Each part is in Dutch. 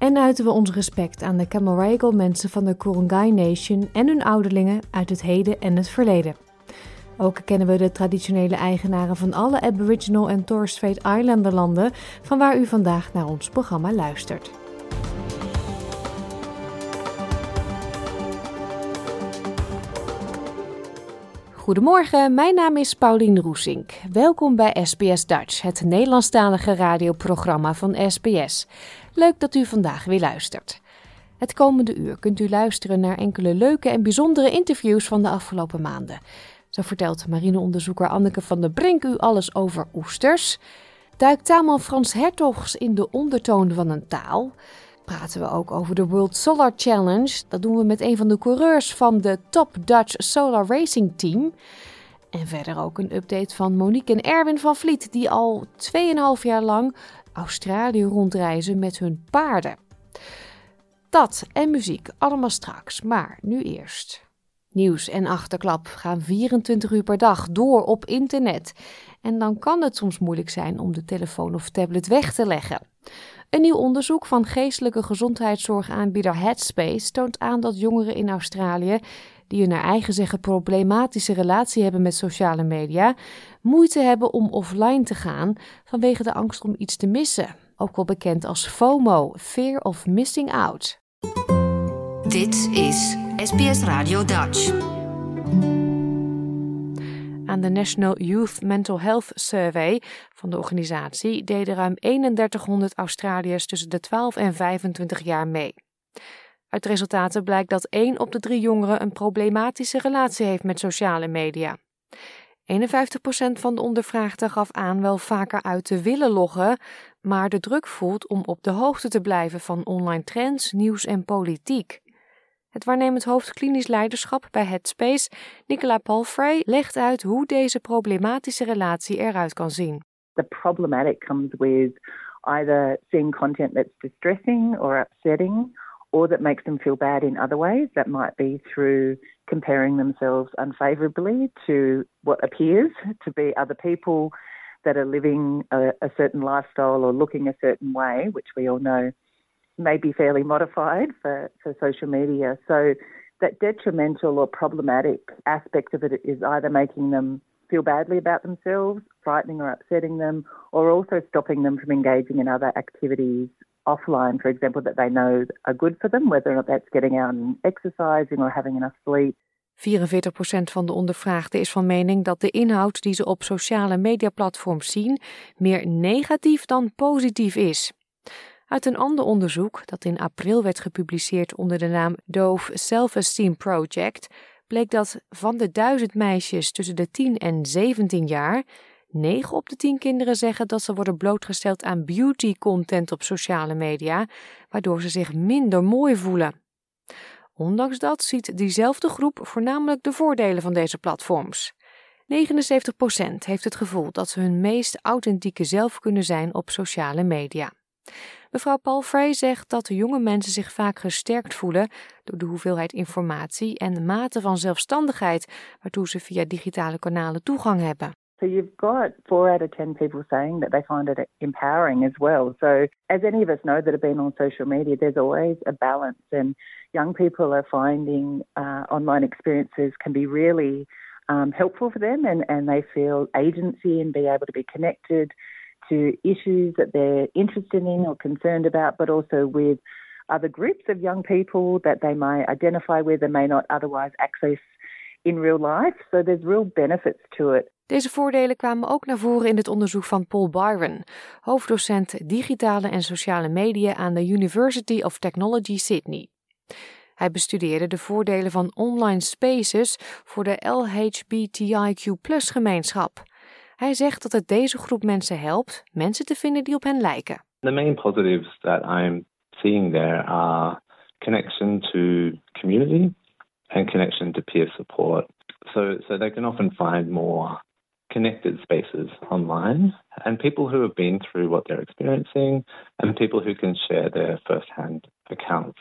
en uiten we ons respect aan de Camaragal mensen van de Kurungay Nation en hun ouderlingen uit het heden en het verleden. Ook kennen we de traditionele eigenaren van alle Aboriginal en Torres Strait Islander landen van waar u vandaag naar ons programma luistert. Goedemorgen, mijn naam is Paulien Roesink. Welkom bij SBS Dutch, het Nederlandstalige radioprogramma van SBS. Leuk dat u vandaag weer luistert. Het komende uur kunt u luisteren naar enkele leuke en bijzondere interviews van de afgelopen maanden. Zo vertelt marineonderzoeker Anneke van der Brink u alles over oesters. Duikt Taman Frans Hertogs in de ondertoon van een taal. Praten we ook over de World Solar Challenge. Dat doen we met een van de coureurs van de Top Dutch Solar Racing Team. En verder ook een update van Monique en Erwin van Vliet, die al 2,5 jaar lang Australië rondreizen met hun paarden. Dat en muziek allemaal straks, maar nu eerst. Nieuws en achterklap gaan 24 uur per dag door op internet. En dan kan het soms moeilijk zijn om de telefoon of tablet weg te leggen. Een nieuw onderzoek van geestelijke gezondheidszorgaanbieder Headspace toont aan dat jongeren in Australië, die een naar eigen zeggen problematische relatie hebben met sociale media, moeite hebben om offline te gaan vanwege de angst om iets te missen, ook wel bekend als FOMO, Fear of Missing Out. Dit is SBS Radio Dutch. Aan de National Youth Mental Health Survey van de organisatie deden ruim 3100 Australiërs tussen de 12 en 25 jaar mee. Uit resultaten blijkt dat 1 op de 3 jongeren een problematische relatie heeft met sociale media. 51% van de ondervraagden gaf aan wel vaker uit te willen loggen, maar de druk voelt om op de hoogte te blijven van online trends, nieuws en politiek. Het waarnemend hoofd klinisch leiderschap bij Headspace, Nicola Palfrey, legt uit hoe deze problematische relatie eruit kan zien. The problematic comes with either seeing content that's distressing or upsetting or that makes them feel bad in other ways. That might be through comparing themselves unfavorably to what appears to be other people that are living a, a certain lifestyle or looking a certain way, which we all know may be fairly modified for, for social media. So that detrimental or problematic aspect of it is either making them feel badly about themselves, frightening or upsetting them, or also stopping them from engaging in other activities offline, for example, that they know are good for them, whether or not that's getting out and exercising or having enough sleep. 44% van de ondervraagden is van mening dat de inhoud die ze op sociale mediaplatforms zien meer negatief dan positief is. Uit een ander onderzoek, dat in april werd gepubliceerd onder de naam Dove Self-Esteem Project, bleek dat van de duizend meisjes tussen de 10 en 17 jaar, 9 op de 10 kinderen zeggen dat ze worden blootgesteld aan beauty-content op sociale media, waardoor ze zich minder mooi voelen. Ondanks dat ziet diezelfde groep voornamelijk de voordelen van deze platforms. 79% heeft het gevoel dat ze hun meest authentieke zelf kunnen zijn op sociale media. Mevrouw Palfrey zegt dat jonge mensen zich vaak gesterkt voelen door de hoeveelheid informatie en de mate van zelfstandigheid waartoe ze via digitale kanalen toegang hebben. So you've got four out of ten people saying that they find it empowering as well. So as any of us know that have been on social media, there's always a balance, and young people are finding uh, online experiences can be really um, helpful for them, and, and they feel agency and be able to be connected to issues that they're interested in or concerned about, but also with other groups of young people that they may identify with and may not otherwise access in real life. So there's real benefits to it. Deze voordelen kwamen ook naar voren in het onderzoek van Paul Byron, hoofddocent digitale en sociale media aan de University of Technology Sydney. Hij bestudeerde de voordelen van online spaces voor de LHBTIQ gemeenschap. Hij zegt dat het deze groep mensen helpt mensen te vinden die op hen lijken. The main positives that I'm seeing there are connection to community and connection to peer support. So, so they can often find more connected spaces online and people who have been through what they're experiencing and people who can share their first-hand accounts.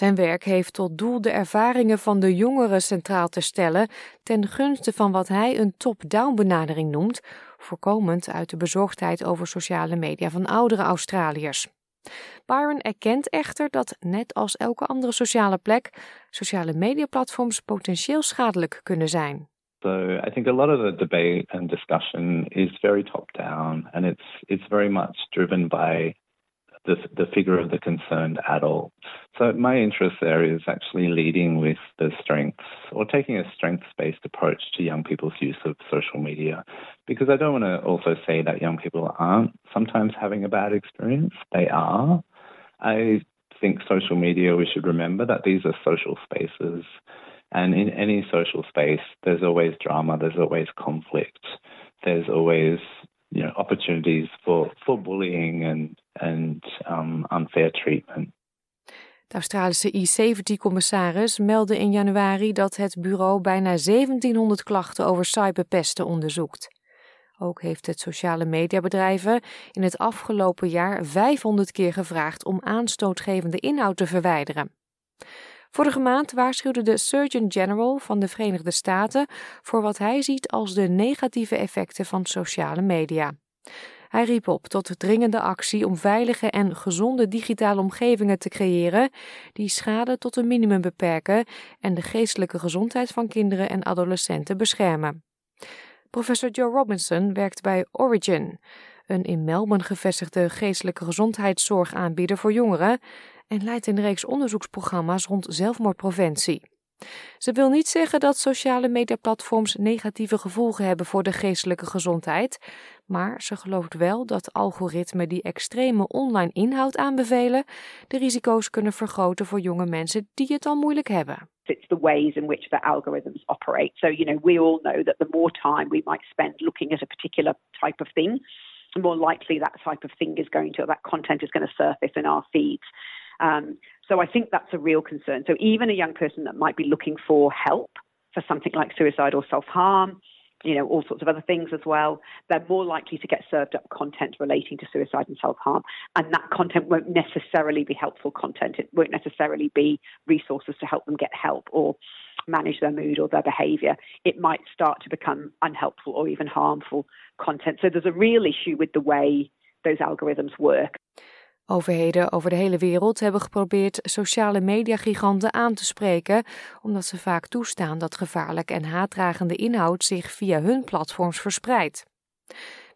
Zijn werk heeft tot doel de ervaringen van de jongeren centraal te stellen ten gunste van wat hij een top-down benadering noemt, voorkomend uit de bezorgdheid over sociale media van oudere Australiërs. Byron erkent echter dat, net als elke andere sociale plek, sociale mediaplatforms potentieel schadelijk kunnen zijn. So I think a lot of the debate and discussion is very top down and it's it's very much driven by the, the figure of the concerned adult. So my interest there is actually leading with the strengths or taking a strengths-based approach to young people's use of social media. Because I don't want to also say that young people aren't sometimes having a bad experience. They are. I think social media, we should remember that these are social spaces. And in any social space, there's always drama, there's always conflict, there's always you know, opportunities for, for bullying and, and um, unfair treatment. De Australische I-70-commissaris meldde in januari dat het bureau bijna 1700 klachten over cyberpesten onderzoekt. Ook heeft het sociale mediabedrijven in het afgelopen jaar 500 keer gevraagd om aanstootgevende inhoud te verwijderen. Vorige maand waarschuwde de Surgeon General van de Verenigde Staten voor wat hij ziet als de negatieve effecten van sociale media. Hij riep op tot dringende actie om veilige en gezonde digitale omgevingen te creëren die schade tot een minimum beperken en de geestelijke gezondheid van kinderen en adolescenten beschermen. Professor Joe Robinson werkt bij Origin, een in Melbourne gevestigde geestelijke gezondheidszorgaanbieder voor jongeren en leidt een reeks onderzoeksprogramma's rond zelfmoordpreventie. Ze wil niet zeggen dat sociale mediaplatforms negatieve gevolgen hebben voor de geestelijke gezondheid, maar ze gelooft wel dat algoritmen die extreme online inhoud aanbevelen, de risico's kunnen vergroten voor jonge mensen die het al moeilijk hebben. It's the ways in which the algorithms operate. So, you know, we all know that the more time we might spend looking at a particular type of thing, the more likely that type of thing is going to, that content is going to surface in our feeds. Um, so I think that's a real concern. So even a young person that might be looking for help for something like suicide or self harm, you know, all sorts of other things as well, they're more likely to get served up content relating to suicide and self harm. And that content won't necessarily be helpful content. It won't necessarily be resources to help them get help or manage their mood or their behavior. It might start to become unhelpful or even harmful content. So there's a real issue with the way those algorithms work. Overheden over de hele wereld hebben geprobeerd sociale mediagiganten aan te spreken, omdat ze vaak toestaan dat gevaarlijk en haatdragende inhoud zich via hun platforms verspreidt.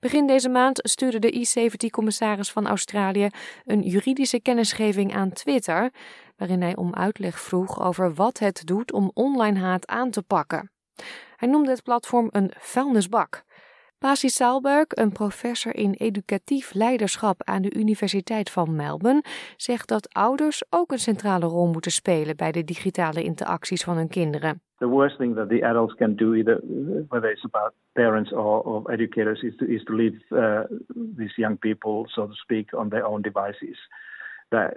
Begin deze maand stuurde de I-70-commissaris van Australië een juridische kennisgeving aan Twitter, waarin hij om uitleg vroeg over wat het doet om online haat aan te pakken. Hij noemde het platform een vuilnisbak. Pasi Saalberg, een professor in educatief leiderschap aan de Universiteit van Melbourne, zegt dat ouders ook een centrale rol moeten spelen bij de digitale interacties van hun kinderen. The worst thing that the adults can do, either whether it's about parents or, or educators, is to, is to leave uh, these young people, so to speak, on their own devices. That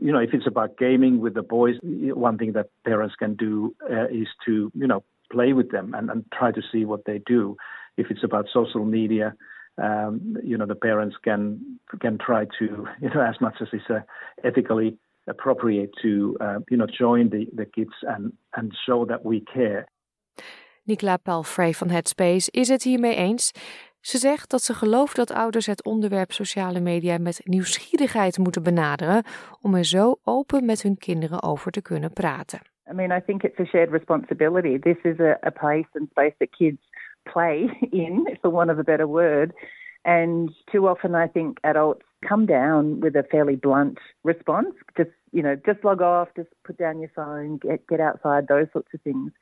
you know, if it's about gaming with the boys, one thing that parents can do uh, is to you know play with them and, and try to see what they do. If it's about social media, um, you know, the parents can can try to, you know, as much as is uh, ethically appropriate to, uh, you know, join the, the kids and, and show that we care. Nicola Palfrey van Headspace is het hiermee eens. Ze zegt dat ze gelooft dat ouders het onderwerp sociale media met nieuwsgierigheid moeten benaderen om er zo open met hun kinderen over te kunnen praten. I mean, I think it's a shared responsibility. This is a, a place and space that kids play in, for want of a better word. And too often, I think adults come down with a fairly blunt response. Just you know, just log off, just put down your phone, get get outside, those sorts of things.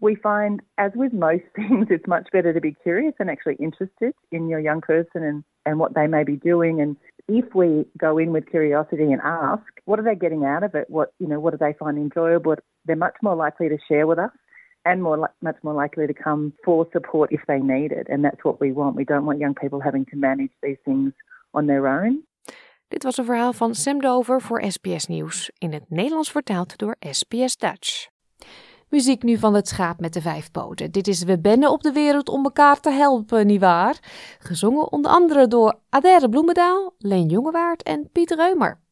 We find, as with most things, it's much better to be curious and actually interested in your young person and, and what they may be doing. And if we go in with curiosity and ask, what are they getting out of it? What you know, what do they find enjoyable? They're much more likely to share with us and more much more likely to come for support if they need it. And that's what we want. We don't want young people having to manage these things on their own. Dit was een verhaal van Sam Dover voor SBS Nieuws, in het Nederlands vertaald door SBS Dutch. Muziek nu van het schaap met de vijf poten. Dit is We bennen op de wereld om elkaar te helpen, nietwaar? Gezongen onder andere door Adaire Bloemendaal, Leen Jongewaard en Piet Reumer.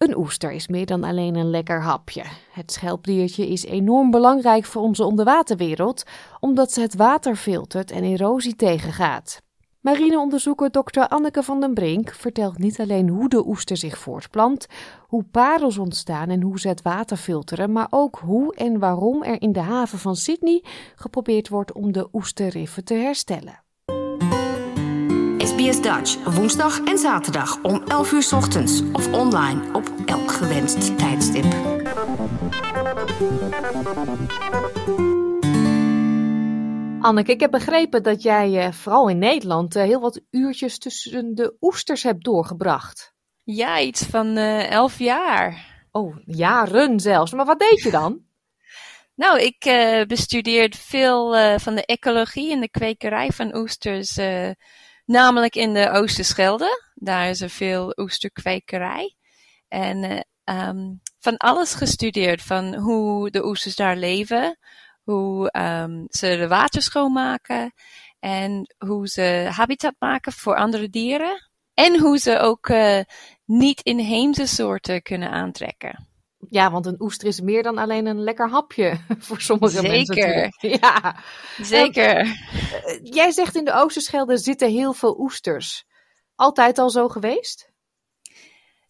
Een oester is meer dan alleen een lekker hapje. Het schelpdiertje is enorm belangrijk voor onze onderwaterwereld, omdat ze het water filtert en erosie tegengaat. Marineonderzoeker Dr. Anneke van den Brink vertelt niet alleen hoe de oester zich voortplant, hoe parels ontstaan en hoe ze het water filteren, maar ook hoe en waarom er in de haven van Sydney geprobeerd wordt om de oesterriffen te herstellen. SBS Dutch, woensdag en zaterdag om 11 uur 's ochtends of online op elk gewenst tijdstip. Anneke, ik heb begrepen dat jij eh, vooral in Nederland eh, heel wat uurtjes tussen de oesters hebt doorgebracht. Ja, iets van eh, elf jaar. Oh, jaren zelfs. Maar wat deed je dan? Nou, ik uh, bestudeerde veel uh, van de ecologie en de kwekerij van oesters, uh, namelijk in de Oosterschelde. Daar is er veel oesterkwekerij. En um, van alles gestudeerd, van hoe de oesters daar leven, hoe um, ze de water schoonmaken en hoe ze habitat maken voor andere dieren. En hoe ze ook uh, niet inheemse soorten kunnen aantrekken. Ja, want een oester is meer dan alleen een lekker hapje voor sommige Zeker. mensen. Zeker. Ja, Zeker. Uh, jij zegt in de Oosterschelde zitten heel veel oesters. Altijd al zo geweest?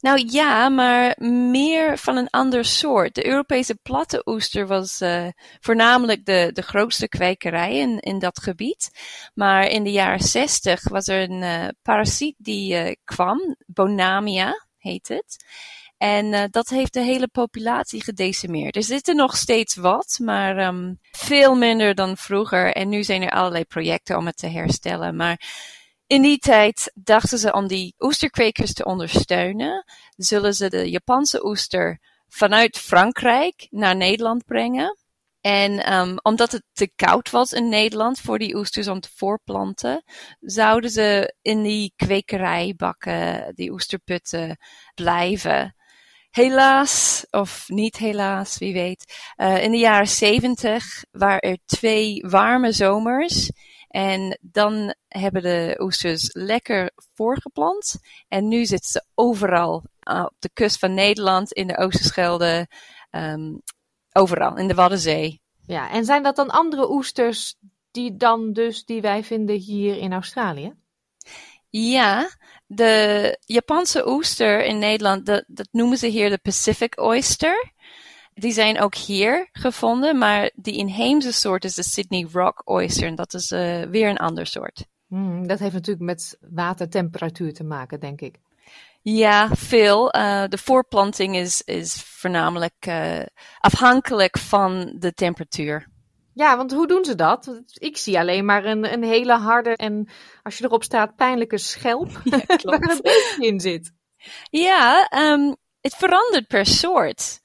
Nou ja, maar meer van een ander soort. De Europese platte oester was uh, voornamelijk de, de grootste kwekerij in, in dat gebied. Maar in de jaren zestig was er een uh, parasiet die uh, kwam, Bonamia heet het. En dat heeft de hele populatie gedecimeerd. Er zitten nog steeds wat, maar um, veel minder dan vroeger. En nu zijn er allerlei projecten om het te herstellen. Maar in die tijd dachten ze om die oesterkwekers te ondersteunen, zullen ze de Japanse oester vanuit Frankrijk naar Nederland brengen. En um, omdat het te koud was in Nederland voor die oesters om te voorplanten, zouden ze in die kwekerijbakken, die oesterputten, blijven. Helaas, of niet helaas, wie weet. Uh, in de jaren zeventig waren er twee warme zomers. En dan hebben de oesters lekker voorgeplant. En nu zitten ze overal uh, op de kust van Nederland, in de Oosterschelde, um, overal, in de Waddenzee. Ja, en zijn dat dan andere oesters die dan dus die wij vinden hier in Australië? Ja, de Japanse oester in Nederland, dat, dat noemen ze hier de Pacific oyster. Die zijn ook hier gevonden, maar die inheemse soort is de Sydney Rock oyster. En dat is uh, weer een ander soort. Hmm, dat heeft natuurlijk met watertemperatuur te maken, denk ik. Ja, veel. Uh, de voorplanting is, is voornamelijk uh, afhankelijk van de temperatuur. Ja, want hoe doen ze dat? Ik zie alleen maar een, een hele harde en als je erop staat pijnlijke schelp ja, waar een beetje in zit. Ja, um, het verandert per soort.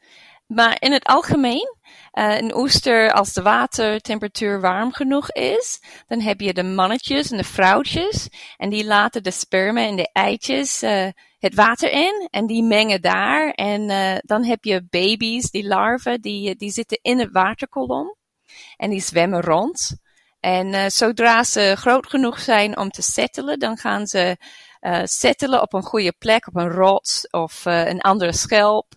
Maar in het algemeen, uh, een oester, als de watertemperatuur warm genoeg is, dan heb je de mannetjes en de vrouwtjes. En die laten de sperma en de eitjes uh, het water in en die mengen daar. En uh, dan heb je baby's, die larven, die, die zitten in het waterkolom. En die zwemmen rond. En uh, zodra ze groot genoeg zijn om te settelen, dan gaan ze uh, settelen op een goede plek, op een rots of uh, een andere schelp.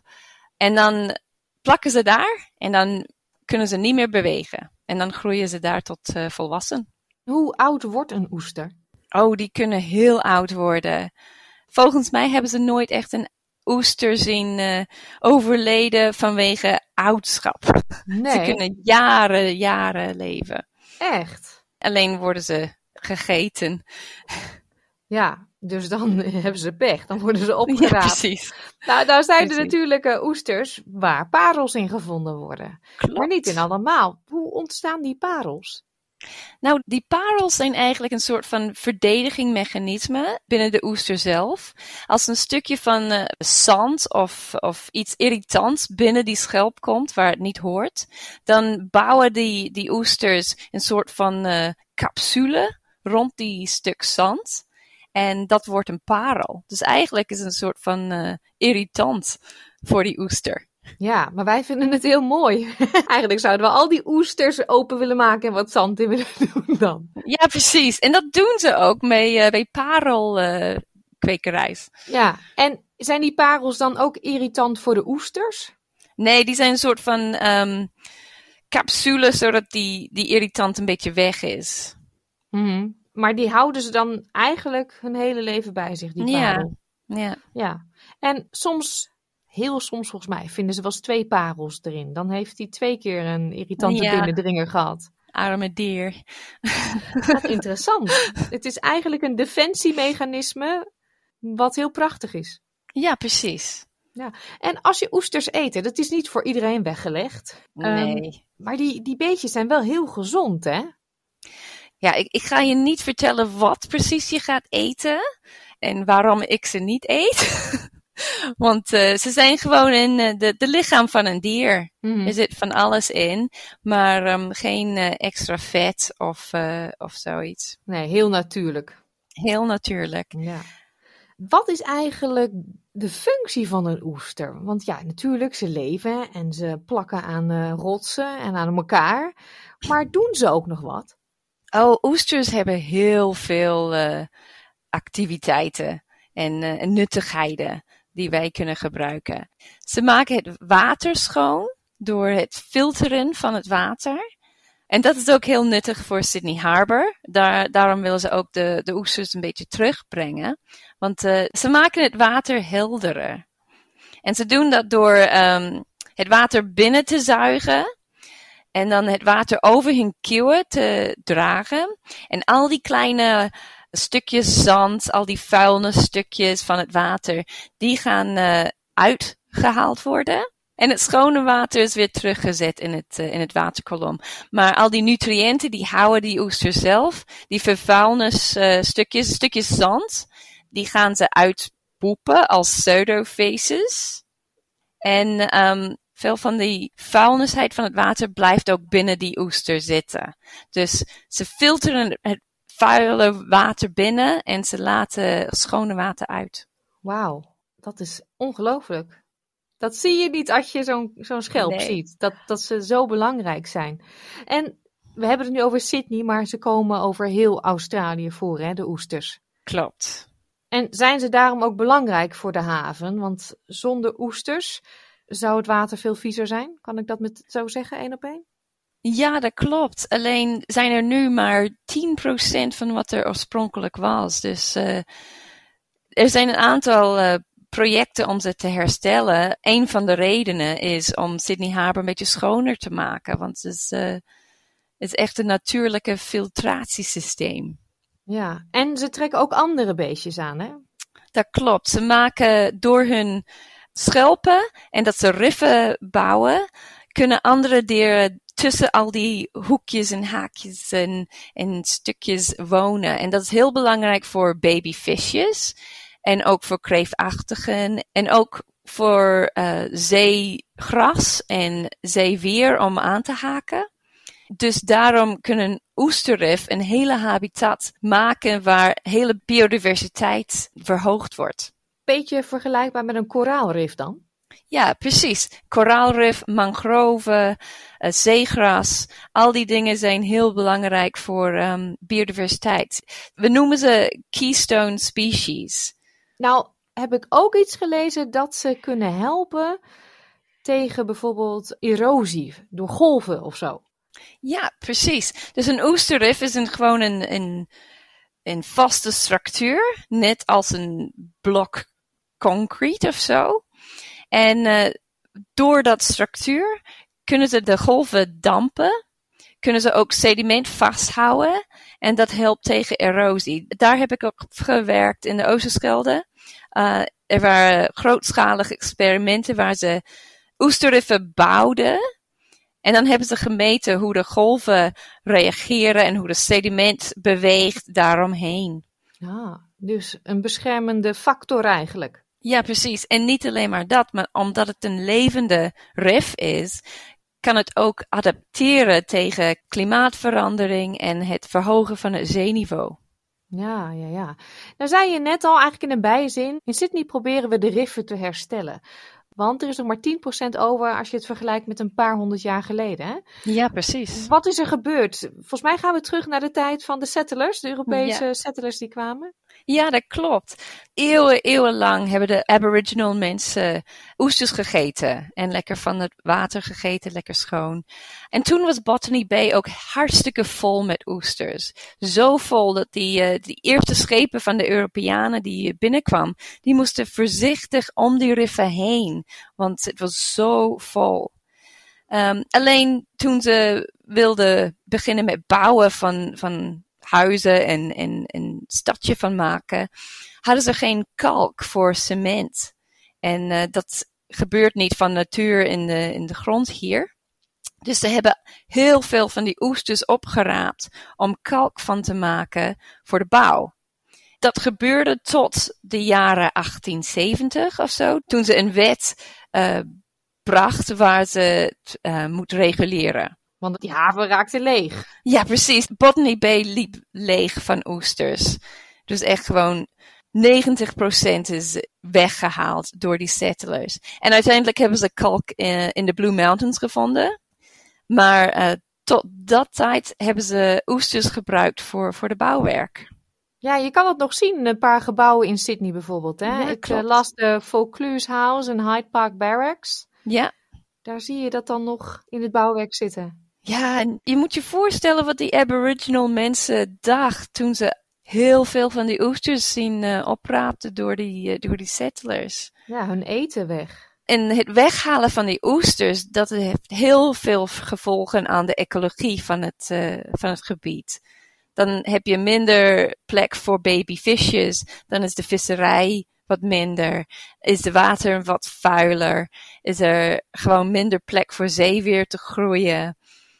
En dan plakken ze daar en dan kunnen ze niet meer bewegen. En dan groeien ze daar tot volwassen. Hoe oud wordt een oester? Oh, die kunnen heel oud worden. Volgens mij hebben ze nooit echt een oester zien uh, overleden vanwege oudschap. Nee. Ze kunnen jaren, jaren leven. Echt? Alleen worden ze gegeten. Ja, dus dan hebben ze pech. Dan worden ze opgeraapt. Ja, precies. Nou, daar zijn precies. er natuurlijk uh, oesters waar parels in gevonden worden. Klopt. Maar niet in allemaal. Hoe ontstaan die parels? Nou, die parels zijn eigenlijk een soort van verdedigingmechanisme binnen de oester zelf. Als een stukje van uh, zand of, of iets irritants binnen die schelp komt waar het niet hoort, dan bouwen die, die oesters een soort van uh, capsule rond die stuk zand. En dat wordt een parel. Dus eigenlijk is het een soort van uh, irritant voor die oester. Ja, maar wij vinden het heel mooi. Eigenlijk zouden we al die oesters open willen maken en wat zand in willen doen dan. Ja, precies. En dat doen ze ook mee, uh, bij parelkwekerij. ja, en zijn die parels dan ook irritant voor de oesters? Nee, die zijn een soort van um, capsule, zodat die, die irritant een beetje weg is. Mm Maar die houden ze dan eigenlijk hun hele leven bij zich, die parel? Ja. ja. ja. En soms heel soms volgens mij vinden ze wel eens twee parels erin. Dan heeft hij twee keer een irritante ja. binnendringer gehad. Arme dier. interessant. Het is eigenlijk een defensiemechanisme wat heel prachtig is. Ja, precies. Ja. En als je oesters eet, dat is niet voor iedereen weggelegd. Nee. Um, maar die, die beetjes zijn wel heel gezond, hè? Ja, ik, ik ga je niet vertellen wat precies je gaat eten en waarom ik ze niet eet. Want uh, ze zijn gewoon in uh, de, de lichaam van een dier. Mm. Er zit van alles in, maar um, geen uh, extra vet of, of zoiets. Nee, heel natuurlijk. Heel natuurlijk. Ja. Wat is eigenlijk de functie van een oester? Want ja, natuurlijk, ze leven en ze plakken aan rotsen en aan elkaar. Maar doen ze ook nog wat? Oh, oesters hebben heel veel activiteiten en, en nuttigheden die wij kunnen gebruiken. Ze maken het water schoon door het filteren van het water. En dat is ook heel nuttig voor Sydney Harbour. Daar, daarom willen ze ook de, de oesters een beetje terugbrengen. Want uh, ze maken het water helderder. En ze doen dat door um, het water binnen te zuigen. En dan het water over hun kieuwen te dragen. En al die kleine stukjes zand, al die vuilnisstukjes van het water, die gaan uh, uitgehaald worden. En het schone water is weer teruggezet in het, uh, in het waterkolom. Maar al die nutriënten, die houden die oester zelf. Die vervuilnisstukjes, uh, stukjes zand, die gaan ze uitpoepen als pseudofaces. En um, veel van die vuilnisheid van het water blijft ook binnen die oester zitten. Dus ze filteren het vuile water binnen en ze laten schone water uit. Wauw, dat is ongelooflijk. Dat zie je niet als je zo'n zo'n schelp Nee. ziet. Dat, dat ze zo belangrijk zijn. En we hebben het nu over Sydney, maar ze komen over heel Australië voor, hè, de oesters. Klopt. En zijn ze daarom ook belangrijk voor de haven? Want zonder oesters zou het water veel viezer zijn. Kan ik dat met zo zeggen, één op één? Ja, dat klopt. Alleen zijn er nu maar 10% van wat er oorspronkelijk was. Dus uh, er zijn een aantal uh, projecten om ze te herstellen. Een van de redenen is om Sydney Harbour een beetje schoner te maken. Want het is, uh, het is echt een natuurlijke filtratiesysteem. Ja, en ze trekken ook andere beestjes aan, hè? Dat klopt. Ze maken door hun schelpen en dat ze riffen bouwen, kunnen andere dieren tussen al die hoekjes en haakjes en, stukjes wonen. En dat is heel belangrijk voor babyvisjes. En ook voor kreefachtigen. En ook voor uh, zeegras en zeewier om aan te haken. Dus daarom kunnen oesterrif een hele habitat maken waar hele biodiversiteit verhoogd wordt. Beetje vergelijkbaar met een koraalrif dan? Ja, precies. Koraalrif, mangroven, uh, zeegras, al die dingen zijn heel belangrijk voor um, biodiversiteit. We noemen ze keystone species. Nou, heb ik ook iets gelezen dat ze kunnen helpen tegen bijvoorbeeld erosie door golven of zo. Ja, precies. Dus een oesterrif is een, gewoon een, een, een vaste structuur, net als een blok concrete of zo. En uh, door dat structuur kunnen ze de golven dampen, kunnen ze ook sediment vasthouden en dat helpt tegen erosie. Daar heb ik ook gewerkt in de Oosterschelde. Uh, er waren grootschalige experimenten waar ze oesterriffen bouwden. En dan hebben ze gemeten hoe de golven reageren en hoe de sediment beweegt daaromheen. Ja, dus een beschermende factor eigenlijk. Ja, precies. En niet alleen maar dat, maar omdat het een levende rif is, kan het ook adapteren tegen klimaatverandering en het verhogen van het zeeniveau. Ja, ja, ja. Nou zei je net al eigenlijk in een bijzin, in Sydney proberen we de riffen te herstellen. Want er is nog maar 10% over als je het vergelijkt met een paar honderd jaar geleden. Hè? Ja, precies. Wat is er gebeurd? Volgens mij gaan we terug naar de tijd van de settlers, de Europese settlers die kwamen. Ja, dat klopt. Eeuwen, eeuwenlang hebben de Aboriginal mensen oesters gegeten. En lekker van het water gegeten, lekker schoon. En toen was Botany Bay ook hartstikke vol met oesters. Zo vol dat die, uh, eerste schepen van de Europeanen die binnenkwamen, die moesten voorzichtig om die riffen heen. Want het was zo vol. Um, alleen toen ze wilden beginnen met bouwen van, van huizen en, en een stadje van maken, hadden ze geen kalk voor cement. En uh, dat gebeurt niet van natuur in de, in de grond hier. Dus ze hebben heel veel van die oesters opgeraapt om kalk van te maken voor de bouw. Dat gebeurde tot de jaren 1870 of zo, toen ze een wet uh, bracht waar ze het uh, moet reguleren. Want die haven raakte leeg. Ja, precies. Botany Bay liep leeg van oesters. Dus echt gewoon 90% is weggehaald door die settlers. En uiteindelijk hebben ze kalk in, in de Blue Mountains gevonden. Maar uh, tot dat tijd hebben ze oesters gebruikt voor, voor de bouwwerk. Ja, je kan het nog zien, een paar gebouwen in Sydney bijvoorbeeld. Hè? Ja, Ik uh, las de Vaucluse House en Hyde Park Barracks. Ja. Daar zie je dat dan nog in het bouwwerk zitten. Ja, en je moet je voorstellen wat die Aboriginal mensen dachten toen ze heel veel van die oesters zien uh, opraapten door die, uh, door die settlers. Ja, hun eten weg. En het weghalen van die oesters, dat heeft heel veel gevolgen aan de ecologie van het, uh, van het gebied. Dan heb je minder plek voor babyvisjes, dan is de visserij wat minder, is de water wat vuiler, is er gewoon minder plek voor zeewier te groeien.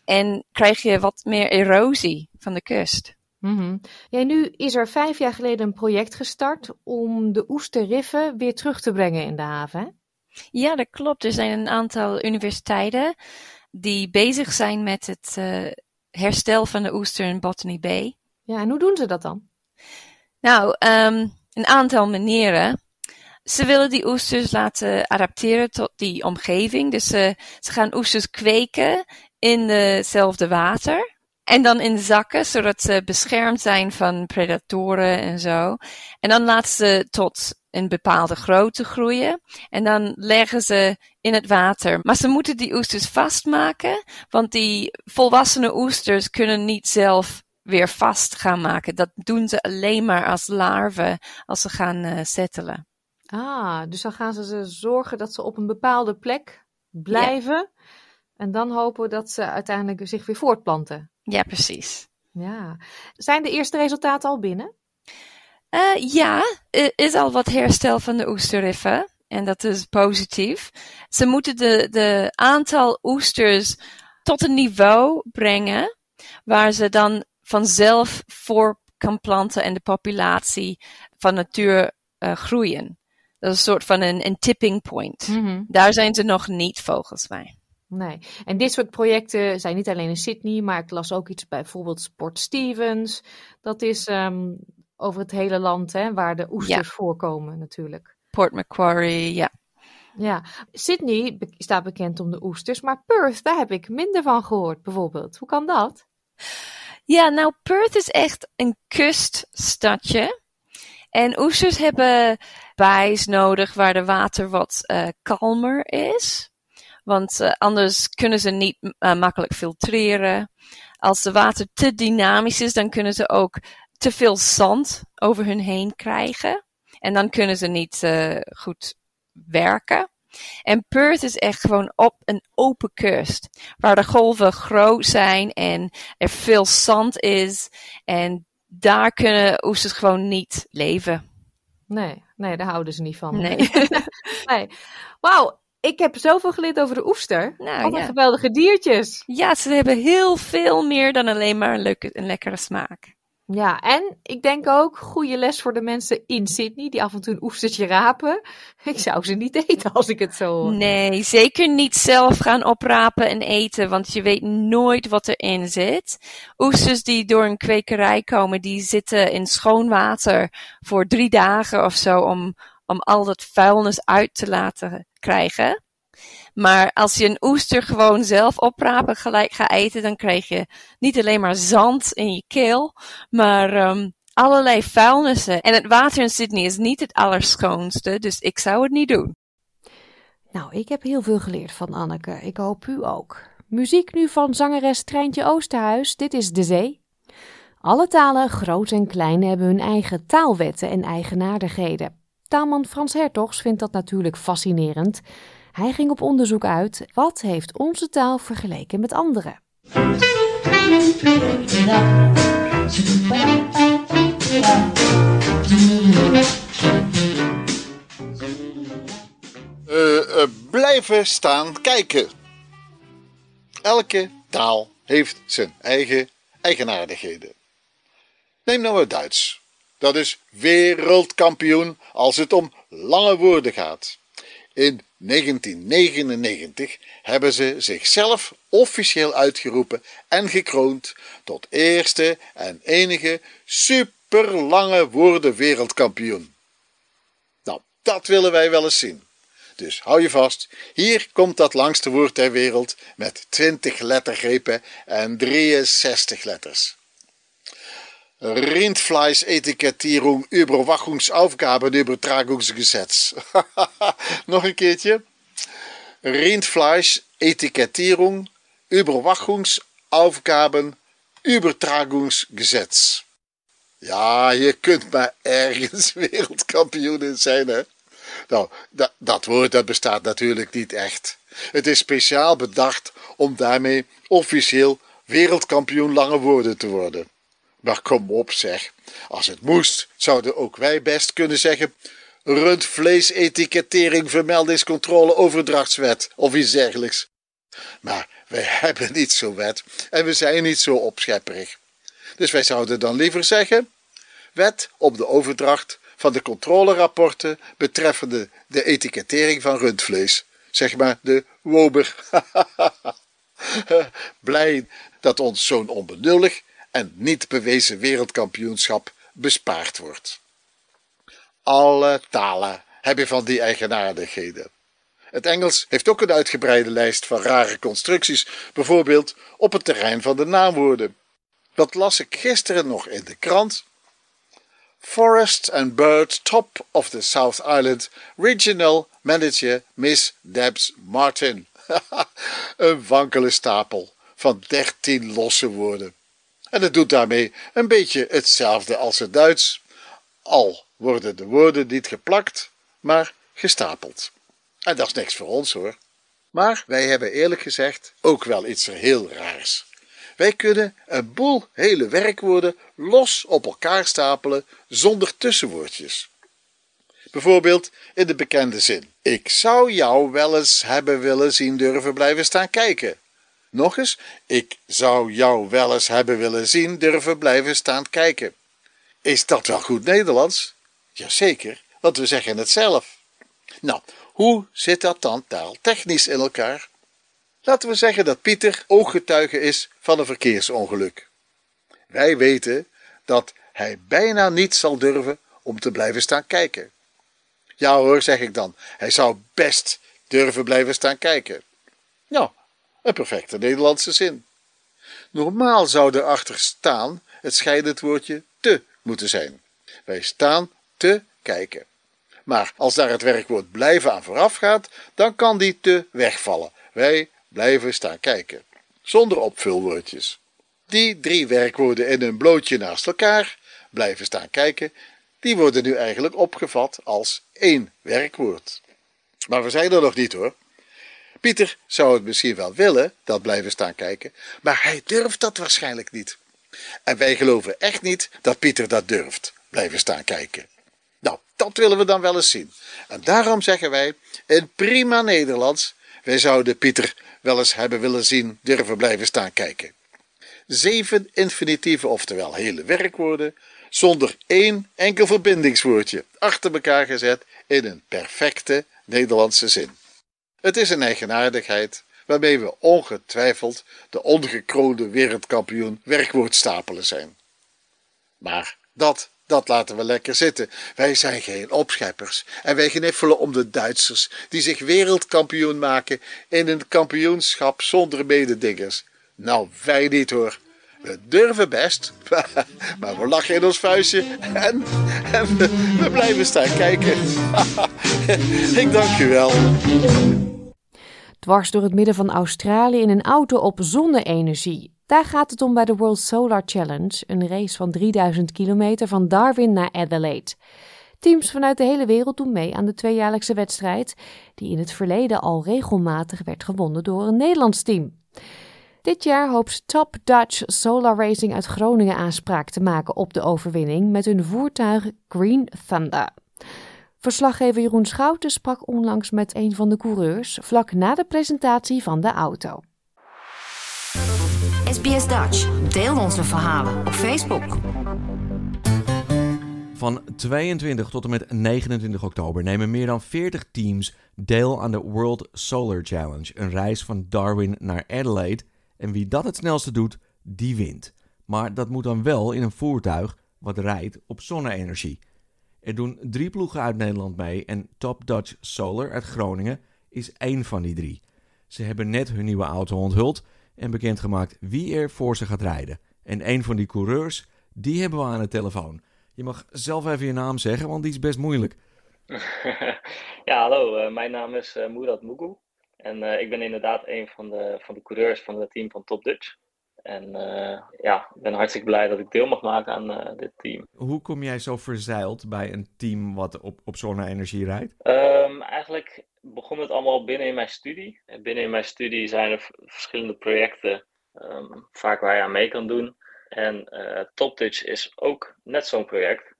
En krijg je wat meer erosie van de kust. Mm -hmm. ja, nu is er vijf jaar geleden een project gestart om de oesterriffen weer terug te brengen in de haven. Hè? Ja, dat klopt. Er zijn een aantal universiteiten die bezig zijn met het uh, herstel van de oester in Botany Bay. Ja, en hoe doen ze dat dan? Nou, um, een aantal manieren. Ze willen die oesters laten adapteren tot die omgeving. Dus ze gaan oesters kweken in hetzelfde water. En dan in zakken, zodat ze beschermd zijn van predatoren en zo. En dan laten ze tot een bepaalde grootte groeien. En dan leggen ze in het water. Maar ze moeten die oesters vastmaken, want die volwassene oesters kunnen niet zelf weer vast gaan maken. Dat doen ze alleen maar als larven als ze gaan uh, settelen. Ah, dus dan gaan ze zorgen dat ze op een bepaalde plek blijven. Ja. En dan hopen we dat ze uiteindelijk zich weer voortplanten. Ja, precies. Ja. Zijn de eerste resultaten al binnen? Uh, ja, er is al wat herstel van de oesterriffen. En dat is positief. Ze moeten de, de aantal oesters tot een niveau brengen waar ze dan vanzelf voor kan planten en de populatie van natuur uh, groeien. Dat is een soort van een, een tipping point. Mm -hmm. Daar zijn ze nog niet volgens mij. Nee, en dit soort projecten zijn niet alleen in Sydney, maar ik las ook iets bij bijvoorbeeld Port Stevens. Dat is um, over het hele land, hè, waar de oesters ja. voorkomen natuurlijk. Port Macquarie, ja. Ja, Sydney be staat bekend om de oesters, maar Perth, daar heb ik minder van gehoord bijvoorbeeld. Hoe kan dat? Ja, nou Perth is echt een kuststadje. En oesters hebben bijs nodig waar de water wat uh, kalmer is. Want uh, anders kunnen ze niet uh, makkelijk filtreren. Als het water te dynamisch is, dan kunnen ze ook te veel zand over hun heen krijgen. En dan kunnen ze niet uh, goed werken. En Perth is echt gewoon op een open kust. Waar de golven groot zijn en er veel zand is. En daar kunnen oesters gewoon niet leven. Nee, nee, daar houden ze niet van. Nee. nee. Wauw, ik heb zoveel geleerd over de oester. Nou, Wat ja. geweldige diertjes. Ja, ze hebben heel veel meer dan alleen maar een, leuke, een lekkere smaak. Ja, en ik denk ook goede les voor de mensen in Sydney die af en toe een oestertje rapen. Ik zou ze niet eten als ik het zo hoor. Nee, zeker niet zelf gaan oprapen en eten, want je weet nooit wat erin zit. Oesters die door een kwekerij komen, die zitten in schoon water voor drie dagen of zo om, om al dat vuilnis uit te laten krijgen. Maar als je een oester gewoon zelf oprapen gelijk gaat eten, dan krijg je niet alleen maar zand in je keel, maar um, allerlei vuilnissen. En het water in Sydney is niet het allerschoonste, dus ik zou het niet doen. Nou, ik heb heel veel geleerd van Anneke. Ik hoop u ook. Muziek nu van zangeres Treintje Oosterhuis. Dit is De Zee. Alle talen, groot en klein, hebben hun eigen taalwetten en eigenaardigheden. Taalman Frans Hertogs vindt dat natuurlijk fascinerend. Hij ging op onderzoek uit wat heeft onze taal vergeleken met andere. Uh, blijven staan kijken. Elke taal heeft zijn eigen eigenaardigheden. Neem nou het Duits. Dat is wereldkampioen als het om lange woorden gaat. In 1999 hebben ze zichzelf officieel uitgeroepen en gekroond tot eerste en enige superlange woorden wereldkampioen. Nou, dat willen wij wel eens zien. Dus hou je vast, hier komt dat langste woord ter wereld met 20 lettergrepen en 63 letters. Rindfleisch-Etikettierung, Überwachungsaufgaben, Übertragungsgesetz. Nog een keertje. Rindfleisch-Etikettierung, Überwachungsaufgaben, Übertragungsgesetz. Ja, je kunt maar ergens wereldkampioen zijn, hè? Nou, dat, dat woord dat bestaat natuurlijk niet echt. Het is speciaal bedacht om daarmee officieel wereldkampioen lange woorden te worden. Maar kom op zeg, als het moest, zouden ook wij best kunnen zeggen rundvleesetikettering, vermeldingscontrole, overdrachtswet of iets dergelijks. Maar wij hebben niet zo'n wet en we zijn niet zo opschepperig. Dus wij zouden dan liever zeggen wet op de overdracht van de controlerapporten betreffende de etikettering van rundvlees. Zeg maar de Wober. Blij dat ons zo'n onbenullig en niet bewezen wereldkampioenschap bespaard wordt. Alle talen hebben van die eigenaardigheden. Het Engels heeft ook een uitgebreide lijst van rare constructies, bijvoorbeeld op het terrein van de naamwoorden. Dat las ik gisteren nog in de krant. Forest and Bird Top of the South Island Regional Manager Miss Debs Martin. een wankele stapel van dertien losse woorden. En het doet daarmee een beetje hetzelfde als het Duits, al worden de woorden niet geplakt, maar gestapeld. En dat is niks voor ons hoor. Maar wij hebben eerlijk gezegd ook wel iets heel raars. Wij kunnen een boel hele werkwoorden los op elkaar stapelen zonder tussenwoordjes. Bijvoorbeeld in de bekende zin: Ik zou jou wel eens hebben willen zien durven blijven staan kijken. Nog eens, ik zou jou wel eens hebben willen zien durven blijven staan kijken. Is dat wel goed Nederlands? Jazeker, want we zeggen het zelf. Nou, hoe zit dat dan taaltechnisch in elkaar? Laten we zeggen dat Pieter ooggetuige is van een verkeersongeluk. Wij weten dat hij bijna niet zal durven om te blijven staan kijken. Ja hoor, zeg ik dan, hij zou best durven blijven staan kijken. Nou, een perfecte Nederlandse zin. Normaal zou erachter staan het scheidend woordje te moeten zijn. Wij staan te kijken. Maar als daar het werkwoord blijven aan vooraf gaat, dan kan die te wegvallen. Wij blijven staan kijken. Zonder opvulwoordjes. Die drie werkwoorden in een blootje naast elkaar, blijven staan kijken, die worden nu eigenlijk opgevat als één werkwoord. Maar we zijn er nog niet hoor. Pieter zou het misschien wel willen, dat blijven staan kijken, maar hij durft dat waarschijnlijk niet. En wij geloven echt niet dat Pieter dat durft, blijven staan kijken. Nou, dat willen we dan wel eens zien. En daarom zeggen wij in prima Nederlands, wij zouden Pieter wel eens hebben willen zien durven blijven staan kijken. Zeven infinitieven, oftewel hele werkwoorden, zonder één enkel verbindingswoordje achter elkaar gezet in een perfecte Nederlandse zin. Het is een eigenaardigheid waarmee we ongetwijfeld de ongekroonde wereldkampioen werkwoordstapelen zijn. Maar dat dat laten we lekker zitten. Wij zijn geen opscheppers. En wij gniffelen om de Duitsers, die zich wereldkampioen maken in een kampioenschap zonder mededingers. Nou, wij niet hoor. We durven best, maar we lachen in ons vuistje en, en we, blijven staan kijken. Ik dank u wel. Dwars door het midden van Australië in een auto op zonne-energie. Daar gaat het om bij de World Solar Challenge, een race van 3000 kilometer van Darwin naar Adelaide. Teams vanuit de hele wereld doen mee aan de tweejaarlijkse wedstrijd, die in het verleden al regelmatig werd gewonnen door een Nederlands team. Dit jaar hoopt Top Dutch Solar Racing uit Groningen aanspraak te maken op de overwinning met hun voertuig Green Thunder. Verslaggever Jeroen Schouten sprak onlangs met een van de coureurs vlak na de presentatie van de auto. SBS Dutch. Deel onze verhalen op Facebook. Van 22 tot en met 29 oktober nemen meer dan 40 teams deel aan de World Solar Challenge, een reis van Darwin naar Adelaide. En wie dat het snelste doet, die wint. Maar dat moet dan wel in een voertuig wat rijdt op zonne-energie. Er doen drie ploegen uit Nederland mee en Top Dutch Solar uit Groningen is één van die drie. Ze hebben net hun nieuwe auto onthuld en bekendgemaakt wie er voor ze gaat rijden. En een van die coureurs, die hebben we aan de telefoon. Je mag zelf even je naam zeggen, want die is best moeilijk. ja, hallo. Uh, mijn naam is uh, Mourad Mugu. En uh, ik ben inderdaad een van de, van de coureurs van het team van Top Dutch. En ja, ik ben hartstikke blij dat ik deel mag maken aan dit team. Hoe kom jij zo verzeild bij een team wat op, op zonne-energie rijdt? Um, eigenlijk begon het allemaal binnen in mijn studie. En binnen in mijn studie zijn er verschillende projecten, um, vaak waar je aan mee kan doen. En uh, TopTouch is ook net zo'n project.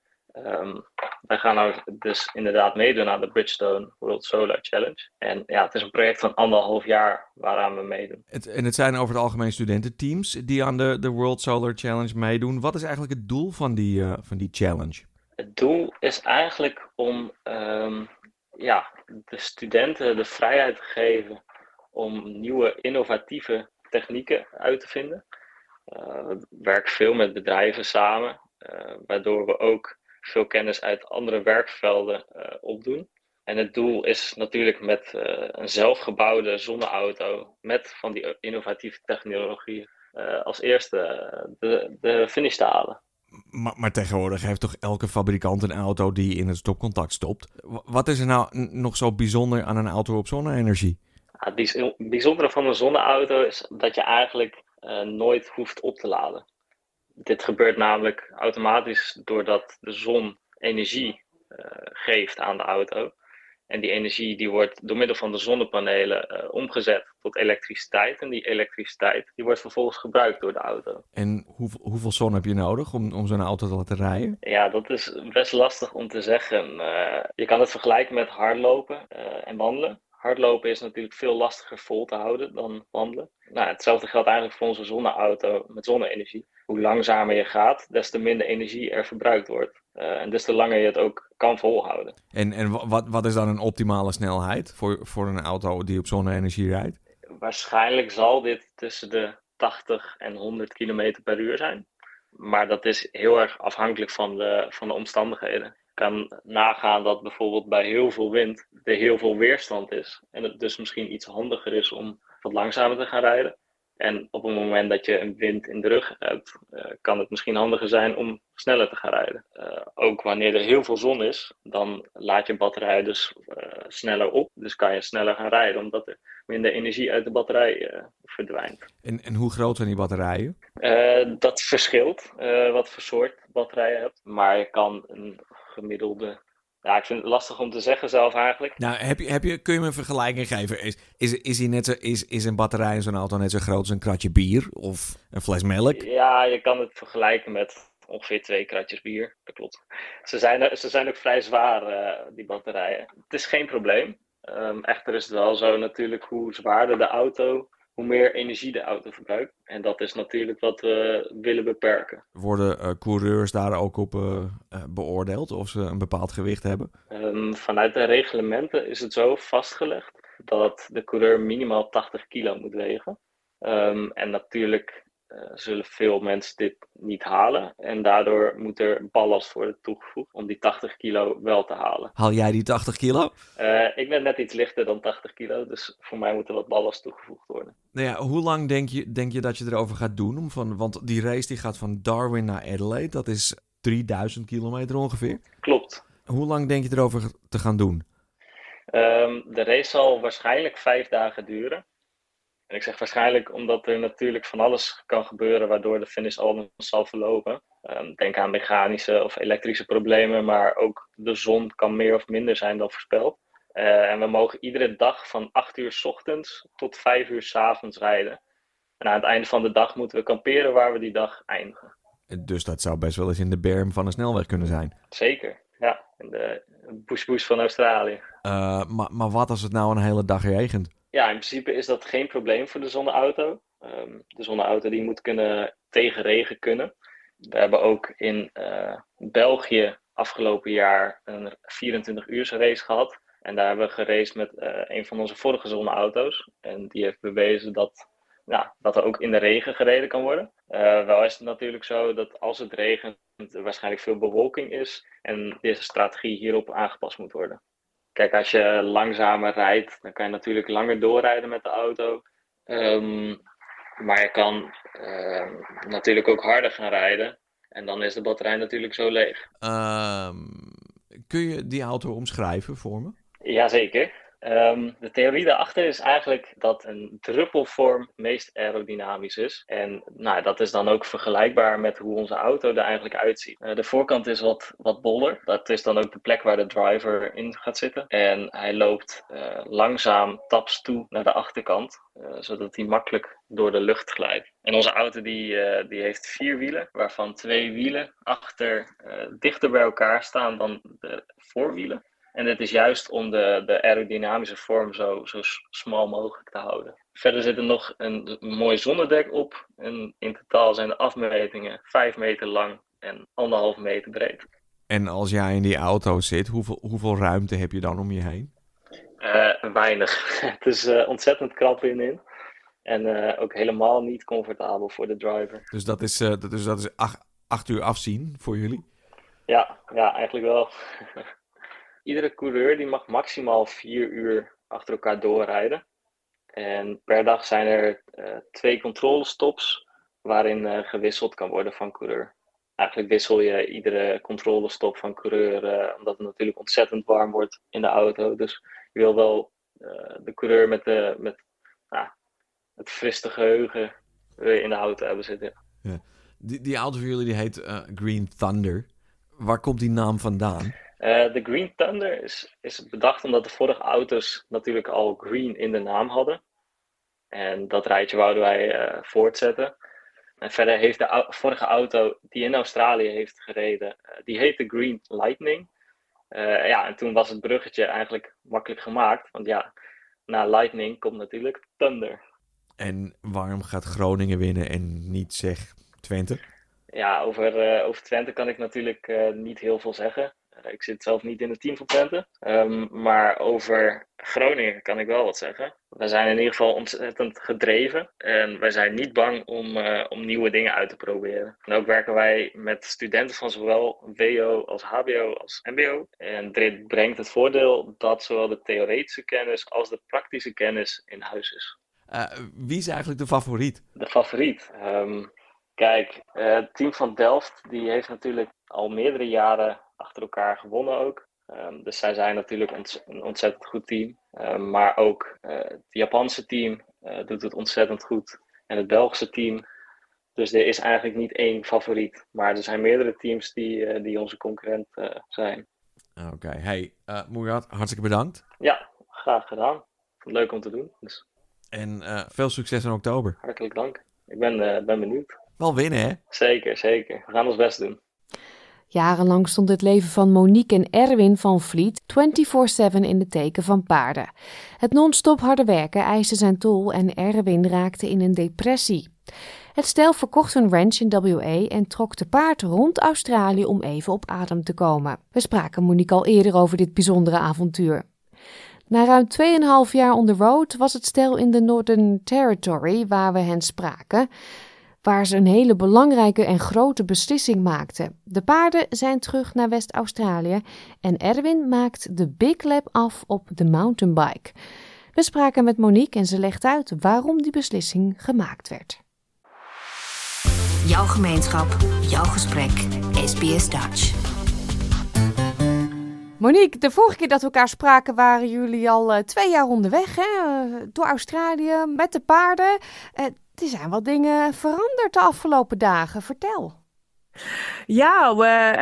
Um, wij gaan nou dus inderdaad meedoen aan de Bridgestone World Solar Challenge. En ja, het is een project van anderhalf jaar waaraan we meedoen. Het, en het zijn over het algemeen studententeams die aan de, de World Solar Challenge meedoen. Wat is eigenlijk het doel van die, uh, van die challenge? Het doel is eigenlijk om um, ja, de studenten de vrijheid te geven om nieuwe innovatieve technieken uit te vinden. Uh, we werken veel met bedrijven samen, uh, waardoor we ook veel kennis uit andere werkvelden uh, opdoen. En het doel is natuurlijk met een zelfgebouwde zonneauto met van die innovatieve technologie als eerste de, de finish te halen. Maar, maar, tegenwoordig heeft toch elke fabrikant een auto die in het stopcontact stopt. Wat is er nou nog zo bijzonder aan een auto op zonne-energie? Ja, het bijzondere van een zonneauto is dat je eigenlijk uh, nooit hoeft op te laden. Dit gebeurt namelijk automatisch doordat de zon energie uh, geeft aan de auto. En die energie die wordt door middel van de zonnepanelen uh, omgezet tot elektriciteit. En die elektriciteit die wordt vervolgens gebruikt door de auto. En hoeveel, hoeveel zon heb je nodig om, om zo'n auto te laten rijden? Ja, dat is best lastig om te zeggen. Uh, je kan het vergelijken met hardlopen en wandelen. Hardlopen is natuurlijk veel lastiger vol te houden dan wandelen. Nou, hetzelfde geldt eigenlijk voor onze zonneauto met zonne-energie. Hoe langzamer je gaat, des te minder energie er verbruikt wordt. Uh, en des te langer je het ook kan volhouden. En, en wat, wat is dan een optimale snelheid voor, voor een auto die op zonne-energie rijdt? Waarschijnlijk zal dit tussen de 80 en 100 km per uur zijn. Maar dat is heel erg afhankelijk van de, van de omstandigheden. Kan nagaan dat bijvoorbeeld bij heel veel wind er heel veel weerstand is. En het dus misschien iets handiger is om wat langzamer te gaan rijden. En op het moment dat je een wind in de rug hebt, uh, kan het misschien handiger zijn om sneller te gaan rijden. Uh, ook wanneer er heel veel zon is, dan laat je batterij dus uh, sneller op. Dus kan je sneller gaan rijden, omdat er minder energie uit de batterij verdwijnt. En, en hoe groot zijn die batterijen? dat verschilt wat voor soort batterij je hebt. Maar je kan een gemiddelde ja, ik vind het lastig om te zeggen zelf eigenlijk. Nou, heb je, heb je, kun je me een vergelijking geven? Is, is, is, net zo, is, is een batterij in zo'n auto net zo groot als een kratje bier of een fles melk? Ja, je kan het vergelijken met ongeveer twee kratjes bier. Dat klopt. Ze zijn, ze zijn ook vrij zwaar, uh, die batterijen. Het is geen probleem. Um, echter is het wel zo natuurlijk hoe zwaarder de auto, hoe meer energie de auto verbruikt. En dat is natuurlijk wat we willen beperken. Worden uh, coureurs daar ook op uh, uh, beoordeeld of ze een bepaald gewicht hebben? Um, vanuit de reglementen is het zo vastgelegd dat de coureur minimaal 80 kilo moet wegen. Um, en natuurlijk zullen veel mensen dit niet halen. En daardoor moet er ballast worden toegevoegd om die 80 kilo wel te halen. Haal jij die 80 kilo? Uh, ik ben net iets lichter dan 80 kilo, dus voor mij moet er wat ballast toegevoegd worden. Nou ja, hoe lang denk je, denk je dat je erover gaat doen? Om van, want die race die gaat van Darwin naar Adelaide, dat is 3000 kilometer ongeveer. Klopt. Hoe lang denk je erover te gaan doen? Um, de race zal waarschijnlijk vijf dagen duren. En ik zeg waarschijnlijk omdat er natuurlijk van alles kan gebeuren waardoor de finish al zal verlopen. Um, denk aan mechanische of elektrische problemen, maar ook de zon kan meer of minder zijn dan voorspeld. Uh, en we mogen iedere dag van 8 uur s ochtends tot 5 uur s avonds rijden. En aan het einde van de dag moeten we kamperen waar we die dag eindigen. Dus dat zou best wel eens in de berm van een snelweg kunnen zijn. Zeker, ja. In de bush bush van Australië. Uh, maar, maar wat als het nou een hele dag regent? Ja, in principe is dat geen probleem voor de zonneauto. Um, de zonneauto die moet kunnen tegen regen kunnen. We hebben ook in uh, België afgelopen jaar een 24 uur race gehad. En daar hebben we geraced met uh, een van onze vorige zonneauto's. En die heeft bewezen dat, ja, dat er ook in de regen gereden kan worden. Uh, wel is het natuurlijk zo dat als het regent er waarschijnlijk veel bewolking is. En deze strategie hierop aangepast moet worden. Kijk, als je langzamer rijdt, dan kan je natuurlijk langer doorrijden met de auto. Um, maar je kan uh, natuurlijk ook harder gaan rijden. En dan is de batterij natuurlijk zo leeg. Um, kun je die auto omschrijven voor me? Jazeker. Um, de theorie daarachter is eigenlijk dat een druppelvorm meest aerodynamisch is. En nou, dat is dan ook vergelijkbaar met hoe onze auto er eigenlijk uitziet. Uh, de voorkant is wat, wat boller. Dat is dan ook de plek waar de driver in gaat zitten. En hij loopt uh, langzaam taps toe naar de achterkant. Uh, zodat hij makkelijk door de lucht glijdt. En onze auto die, die heeft vier wielen, waarvan twee wielen achter dichter bij elkaar staan dan de voorwielen. En het is juist om de, de aerodynamische vorm zo, zo smal mogelijk te houden. Verder zit er nog een, mooi zonnedek op. En in totaal zijn de afmetingen 5 meter lang en anderhalf meter breed. En als jij in die auto zit, hoeveel, hoeveel ruimte heb je dan om je heen? Uh, weinig. het is uh, ontzettend krap in. En uh, ook helemaal niet comfortabel voor de driver. Dus dat is, dat is, dat is acht, acht uur afzien voor jullie? Ja, ja eigenlijk wel. iedere coureur die mag maximaal vier uur achter elkaar doorrijden. En per dag zijn er uh, twee controlestops waarin uh, gewisseld kan worden van coureur. Eigenlijk wissel je iedere controlestop van coureur, uh, omdat het natuurlijk ontzettend warm wordt in de auto. Dus je wil wel de coureur met, de, met het friste geheugen in de auto hebben zitten. Ja. Die, die auto van jullie die heet Green Thunder. Waar komt die naam vandaan? Uh, de Green Thunder is, is bedacht omdat de vorige auto's natuurlijk al green in de naam hadden. En dat rijtje wouden wij uh, voortzetten. En verder heeft de vorige auto die in Australië heeft gereden, uh, die heette Green Lightning. ja, en toen was het bruggetje eigenlijk makkelijk gemaakt. Want ja, na Lightning komt natuurlijk Thunder. En waarom gaat Groningen winnen en niet zeg Twente? Ja, over, over Twente kan ik natuurlijk niet heel veel zeggen. Eh, ik zit zelf niet in het team van Twente. Um, maar over Groningen kan ik wel wat zeggen. We zijn in ieder geval ontzettend gedreven. En wij zijn niet bang om, uh, om nieuwe dingen uit te proberen. En ook werken wij met studenten van zowel WO als HBO als MBO. En dit brengt het voordeel dat zowel de theoretische kennis als de praktische kennis in huis is. Uh, wie is eigenlijk de favoriet? De favoriet? Um, kijk, het team van Delft die heeft natuurlijk al meerdere jaren achter elkaar gewonnen ook. Um, dus zij zijn natuurlijk ont een ontzettend goed team. Um, maar ook uh, het Japanse team uh, doet het ontzettend goed. En het Belgische team. Dus er is eigenlijk niet één favoriet. Maar er zijn meerdere teams die, uh, die onze concurrent zijn. Oké, okay. hey Murat, hartstikke bedankt. Ja, graag gedaan. Leuk om te doen. Dus. En veel succes in oktober. Hartelijk dank. Ik ben, ben benieuwd. Wel winnen, hè? Zeker, zeker. We gaan ons best doen. Jarenlang stond het leven van Monique en Erwin van Vliet 24-7 in de teken van paarden. Het non-stop harde werken eiste zijn tol en Erwin raakte in een depressie. Het stel verkocht een ranch in WA en trok te paard rond Australië om even op adem te komen. We spraken Monique al eerder over dit bijzondere avontuur. Na ruim 2,5 jaar on the road was het stel in de Northern Territory waar we hen spraken. Waar ze een hele belangrijke en grote beslissing maakten. De paarden zijn terug naar West-Australië en Erwin maakt de Big Lab af op de mountainbike. We spraken met Monique en ze legt uit waarom die beslissing gemaakt werd. Jouw gemeenschap, jouw gesprek, SBS Dutch. Monique, de vorige keer dat we elkaar spraken waren jullie al uh, twee jaar onderweg hè? Uh, door Australië met de paarden. Er zijn wat dingen veranderd de afgelopen dagen. Vertel. Ja, we,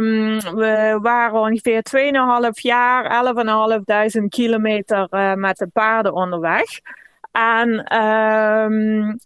um, we waren ongeveer 2,5 jaar, 11.500 kilometer met de paarden onderweg. En um,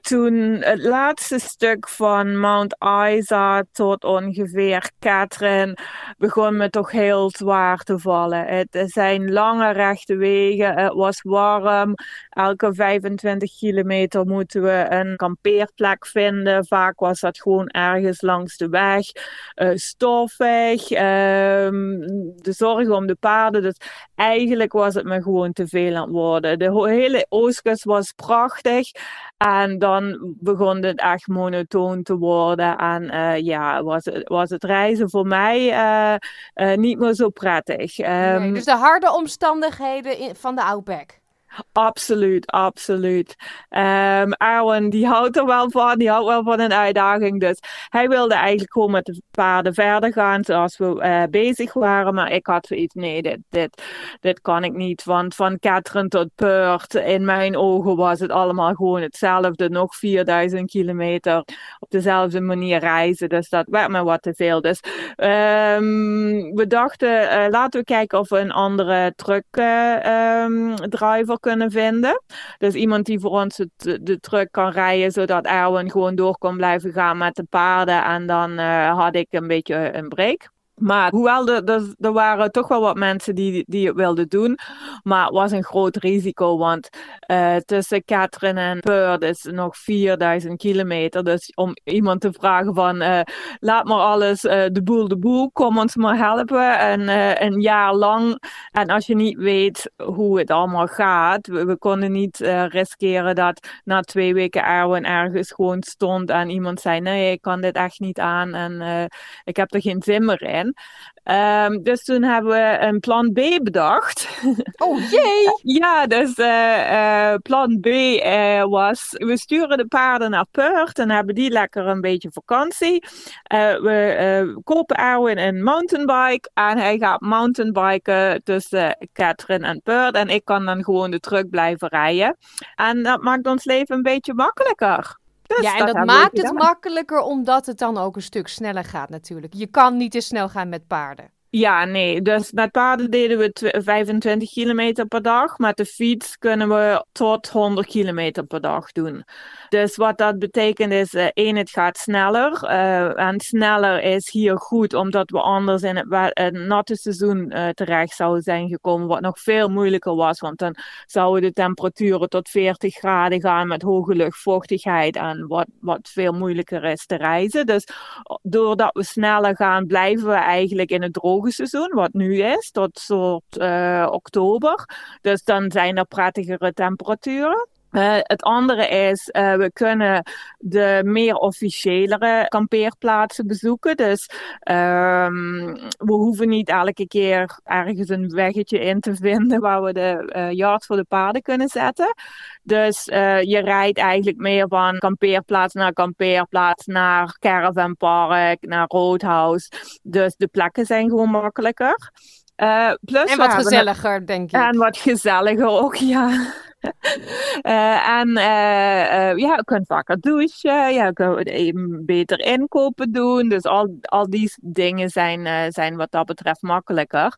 toen het laatste stuk van Mount Isa tot ongeveer Catherine begon me toch heel zwaar te vallen. Het zijn lange rechte wegen, het was warm. Elke 25 kilometer moeten we een kampeerplek vinden. Vaak was dat gewoon ergens langs de weg. Uh, stoffig, um, de zorg om de paarden. Dus eigenlijk was het me gewoon te veel aan het worden. De hele oostkust was prachtig. En dan begon het echt monotoon te worden. En uh, ja, was het, was het reizen voor mij uh, uh, niet meer zo prettig. Um, nee, ehm, dus de harde omstandigheden van de Outback. Absoluut, absoluut. Um, die houdt er wel van, die houdt wel van een uitdaging. Dus hij wilde eigenlijk gewoon met de paarden verder gaan zoals we uh, bezig waren. Maar ik had zoiets, nee, dit, dit, dit kan ik niet. Want van Catherine tot Perth, in mijn ogen was het allemaal gewoon hetzelfde. Nog 4000 kilometer op dezelfde manier reizen. Dus dat werd me wat te veel. Dus um, we dachten, uh, laten we kijken of we een andere truck uh, um, driver kunnen vinden. Dus iemand die voor ons het, de truck kan rijden, zodat Erwin gewoon door kon blijven gaan met de paarden. En dan uh, had ik een beetje een break. Maar hoewel er, er, er, waren toch wel wat mensen die, die het wilden doen. Maar het was een groot risico, want uh, tussen Catherine en Perth is nog 4000 kilometer. Dus om iemand te vragen van, uh, laat maar alles uh, de boel de boel, kom ons maar helpen. En een jaar lang. En als je niet weet hoe het allemaal gaat, we, we konden niet riskeren dat na twee weken Erwin ergens gewoon stond en iemand zei, nee, ik kan dit echt niet aan en ik heb er geen zin meer in. Um, dus toen hebben we een plan B bedacht. Oh jee! ja, dus uh, uh, plan B uh, was: we sturen de paarden naar Perth en hebben die lekker een beetje vakantie. we kopen Erwin een mountainbike en hij gaat mountainbiken tussen Catherine en Perth. En ik kan dan gewoon de truck blijven rijden. En dat maakt ons leven een beetje makkelijker. Ja, en dat, maakt het makkelijker omdat het dan ook een stuk sneller gaat natuurlijk. Je kan niet te snel gaan met paarden. Ja, nee. Dus met paarden deden we 25 kilometer per dag. Met de fiets kunnen we tot 100 kilometer per dag doen. Dus wat dat betekent is, uh, één, het gaat sneller. Uh, en sneller is hier goed, omdat we anders in het, het natte seizoen uh, terecht zouden zijn gekomen. Wat nog veel moeilijker was, want dan zouden de temperaturen tot 40 graden gaan met hoge luchtvochtigheid. En wat, wat veel moeilijker is te reizen. Dus doordat we sneller gaan, blijven we eigenlijk in het droge wat nu is, tot soort oktober. Dus dan zijn er prettigere temperaturen. Uh, het andere is, uh, we kunnen de meer officiëlere kampeerplaatsen bezoeken. Dus um, we hoeven niet elke keer ergens een weggetje in te vinden waar we de uh, yard voor de paarden kunnen zetten. Dus je rijdt eigenlijk meer van kampeerplaats naar kampeerplaats, naar caravanpark, naar roadhouse. Dus de plekken zijn gewoon makkelijker. plus en wat gezelliger, denk ik. En wat gezelliger ook, ja. Uh, en uh, ja, je kunt vaker douchen, je kunt beter inkopen doen. Dus al, al die dingen zijn, zijn wat dat betreft makkelijker.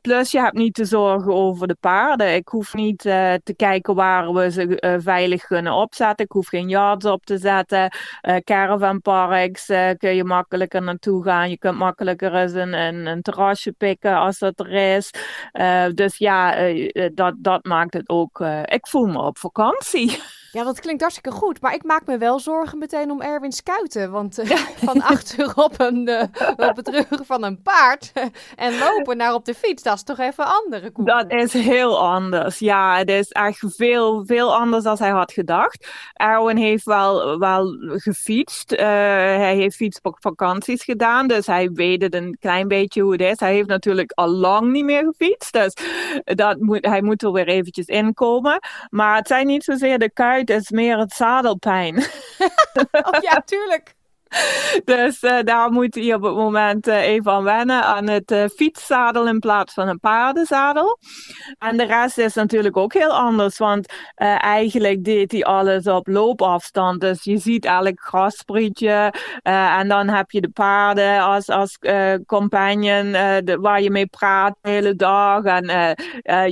plus je hebt niet te zorgen over de paarden. Ik hoef niet te kijken waar we ze veilig kunnen opzetten. Ik hoef geen yards op te zetten. caravanparks kun je makkelijker naartoe gaan. Je kunt makkelijker eens een, een, een terrasje pikken als dat er is. dus ja, dat, dat maakt het ook ik voel me op vakantie. Ja, dat klinkt hartstikke goed. Maar ik maak me wel zorgen meteen om Erwin Skuiten. Want uh, van achter op, een, uh, op het rug van een paard en lopen naar op de fiets, dat is toch even andere koek. Dat is heel anders. Ja, het is echt veel, veel anders dan hij had gedacht. Erwin heeft wel, wel gefietst. Uh, hij heeft fietsvakanties gedaan, dus hij weet het een klein beetje hoe het is. Hij heeft natuurlijk al lang niet meer gefietst, dus dat moet, hij moet er weer eventjes inkomen. Maar het zijn niet zozeer de kuiten is meer het zadelpijn. oh, ja, tuurlijk. Dus uh, daar moet hij op het moment uh, even aan wennen aan het uh, fietszadel in plaats van een paardenzadel. En de rest is natuurlijk ook heel anders, want eigenlijk deed hij alles op loopafstand. Dus je ziet elk grasprietje en dan heb je de paarden als, als companion de, waar je mee praat de hele dag. En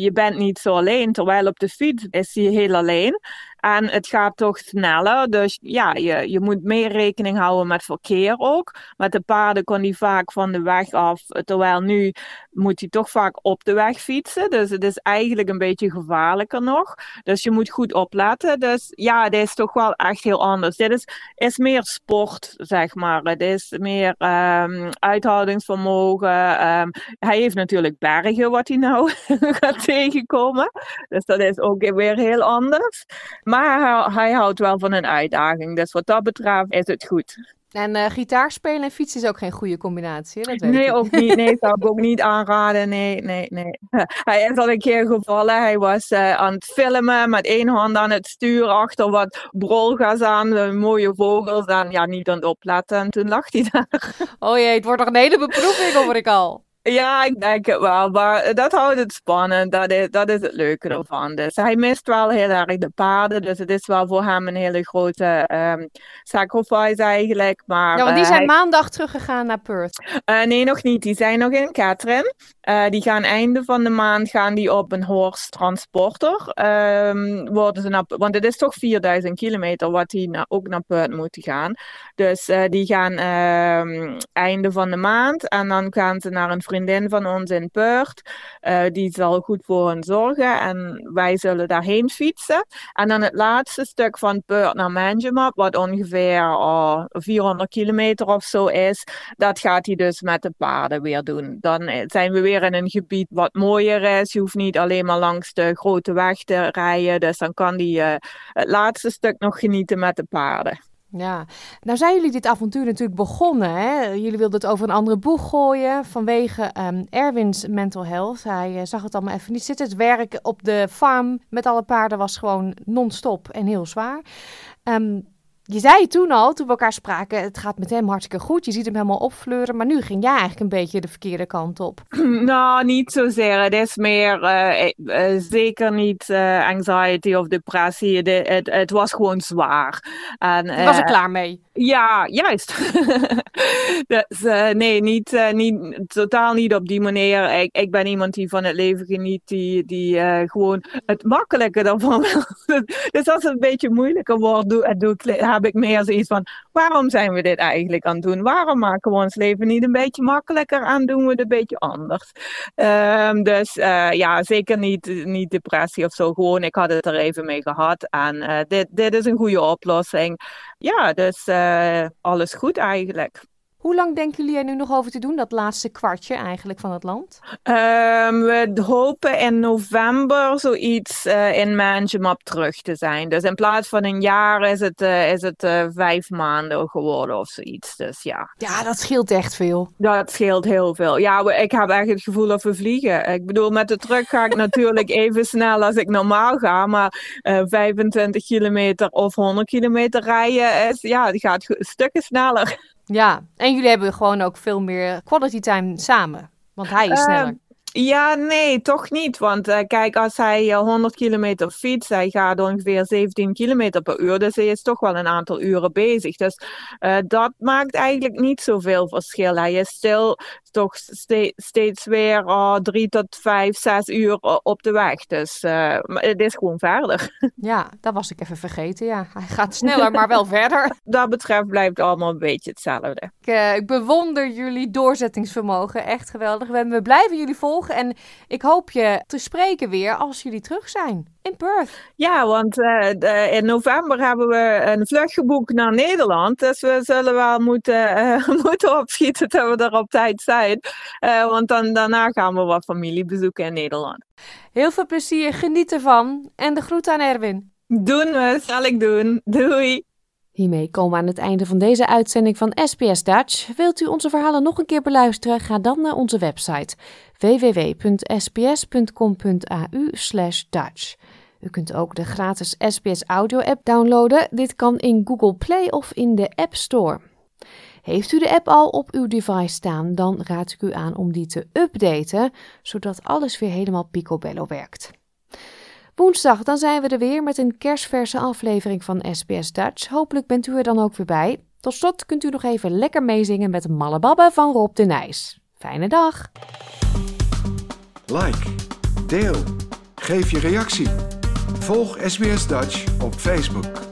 je bent niet zo alleen, terwijl op de fiets is hij heel alleen. En het gaat toch sneller. Dus ja, je, je moet meer rekening houden met verkeer ook. Met de paarden kon hij vaak van de weg af. Terwijl nu moet hij toch vaak op de weg fietsen. Dus het is eigenlijk een beetje gevaarlijker nog. Dus je moet goed opletten. Dus ja, dit is toch wel echt heel anders. Dit is, is meer sport, zeg maar. Het is meer um, uithoudingsvermogen. Um, hij heeft natuurlijk bergen wat hij nou gaat tegenkomen. Dus dat is ook weer heel anders. Maar hij, houdt wel van een uitdaging. Dus wat dat betreft is het goed. En uh, gitaar spelen en fietsen is ook geen goede combinatie. Dat weet nee, ik. ook niet. Nee, zou ik ook niet aanraden. Nee, nee, nee. Hij is al een keer gevallen. Hij was uh, aan het filmen met één hand aan het stuur achter wat brolgas aan, mooie vogels. En ja, niet aan het opletten. En toen lag hij daar. Oh jee, het wordt nog een hele beproeving, hoor ik al. Ja, ik denk het wel. Maar dat houdt het spannend. Dat is, dat is het leuke ervan. Dus hij mist wel heel erg de paarden. Dus het is wel voor hem een hele grote um, sacrifice eigenlijk. Maar, ja, want die uh, zijn hij... maandag teruggegaan naar Perth. Uh, nee, nog niet. Die zijn nog in Catherine. Uh, die gaan einde van de maand gaan die op een horse transporter. Um, worden ze naar, want het is toch 4000 kilometer wat die na, ook naar Perth moeten gaan. Dus uh, die gaan um, einde van de maand. En dan gaan ze naar een vriendin van ons in Perth. Uh, die zal goed voor hen zorgen. En wij zullen daarheen fietsen. En dan het laatste stuk van Perth naar Manjimup, wat ongeveer oh, 400 kilometer of zo is. Dat gaat hij dus met de paarden weer doen. Dan zijn we weer in een gebied wat mooier is. Je hoeft niet alleen maar langs de grote weg te rijden. Dus dan kan hij uh, het laatste stuk nog genieten met de paarden. Ja, nou zijn jullie dit avontuur natuurlijk begonnen. Hè? Jullie wilden het over een andere boeg gooien vanwege um, Erwins mental health. Hij uh, zag het allemaal even niet zitten. Het werk op de farm met alle paarden was gewoon non-stop en heel zwaar. Um, je zei toen al, toen we elkaar spraken, het gaat met hem hartstikke goed. Je ziet hem helemaal opfleuren. Maar nu ging jij eigenlijk een beetje de verkeerde kant op. Nou, niet zozeer. Het is meer uh, uh, zeker niet uh, anxiety of depressie. Het, het, het, was gewoon zwaar. En, Je was er klaar mee? Ja, juist. dus, nee, niet, niet, totaal niet op die manier. Ik, ik ben iemand die van het leven geniet, die, die gewoon het makkelijke daarvan wil. dus als het een beetje moeilijker wordt, doe, doe ik heb ik meer zoiets van, waarom zijn we dit eigenlijk aan het doen? Waarom maken we ons leven niet een beetje makkelijker en doen we het een beetje anders? Um, dus uh, ja, zeker niet, niet depressie of zo. Gewoon, ik had het er even mee gehad. En uh, dit, dit is een goede oplossing. Ja, dus uh, alles goed eigenlijk. Hoe lang denken jullie er nu nog over te doen, dat laatste kwartje eigenlijk van het land? Um, we hopen in november zoiets uh, in Manjimup terug te zijn. Dus in plaats van een jaar is het, uh, is het uh, vijf maanden geworden of zoiets. Dus ja. Ja, dat scheelt echt veel. Dat scheelt heel veel. Ja, we, ik heb echt het gevoel dat we vliegen. Ik bedoel, met de truck ga ik natuurlijk even snel als ik normaal ga. Maar 25 kilometer of 100 kilometer rijden, is, ja, die gaat stukken sneller. Ja, en jullie hebben gewoon ook veel meer quality time samen. Want hij is sneller. Ja, nee, toch niet. Want uh, kijk, als hij uh, 100 kilometer fietst, hij gaat ongeveer 17 kilometer per uur. Dus hij is toch wel een aantal uren bezig. Dus uh, dat maakt eigenlijk niet zoveel verschil. Hij is stil toch ste steeds weer oh, drie tot vijf, zes uur op de weg. Dus het is gewoon verder. Ja, dat was ik even vergeten. Ja, hij gaat sneller, maar wel verder. Dat betreft blijft het allemaal een beetje hetzelfde. Ik, ik bewonder jullie doorzettingsvermogen. Echt geweldig. We, we blijven jullie volgen. En ik hoop je te spreken weer als jullie terug zijn in Perth. Ja, want uh, in november hebben we een vlucht geboekt naar Nederland. Dus we zullen wel moeten, uh, moeten opschieten dat we er op tijd zijn. want dan, daarna gaan we wat familie bezoeken in Nederland. Heel veel plezier, geniet ervan. En de groet aan Erwin. Doen we, zal ik doen. Doei. Hiermee komen we aan het einde van deze uitzending van SBS Dutch. Wilt u onze verhalen nog een keer beluisteren? Ga dan naar onze website www.sbs.com.au/dutch. U kunt ook de gratis SBS Audio app downloaden. Dit kan in Google Play of in de App Store. Heeft u de app al op uw device staan, dan raad ik u aan om die te updaten, zodat alles weer helemaal picobello werkt. Woensdag dan zijn we er weer met een kerstverse aflevering van SBS Dutch. Hopelijk bent u er dan ook weer bij. Tot slot kunt u nog even lekker meezingen met Mallebabbe van Rob de Nijs. Fijne dag! Like, deel, geef je reactie. Volg SBS Dutch op Facebook.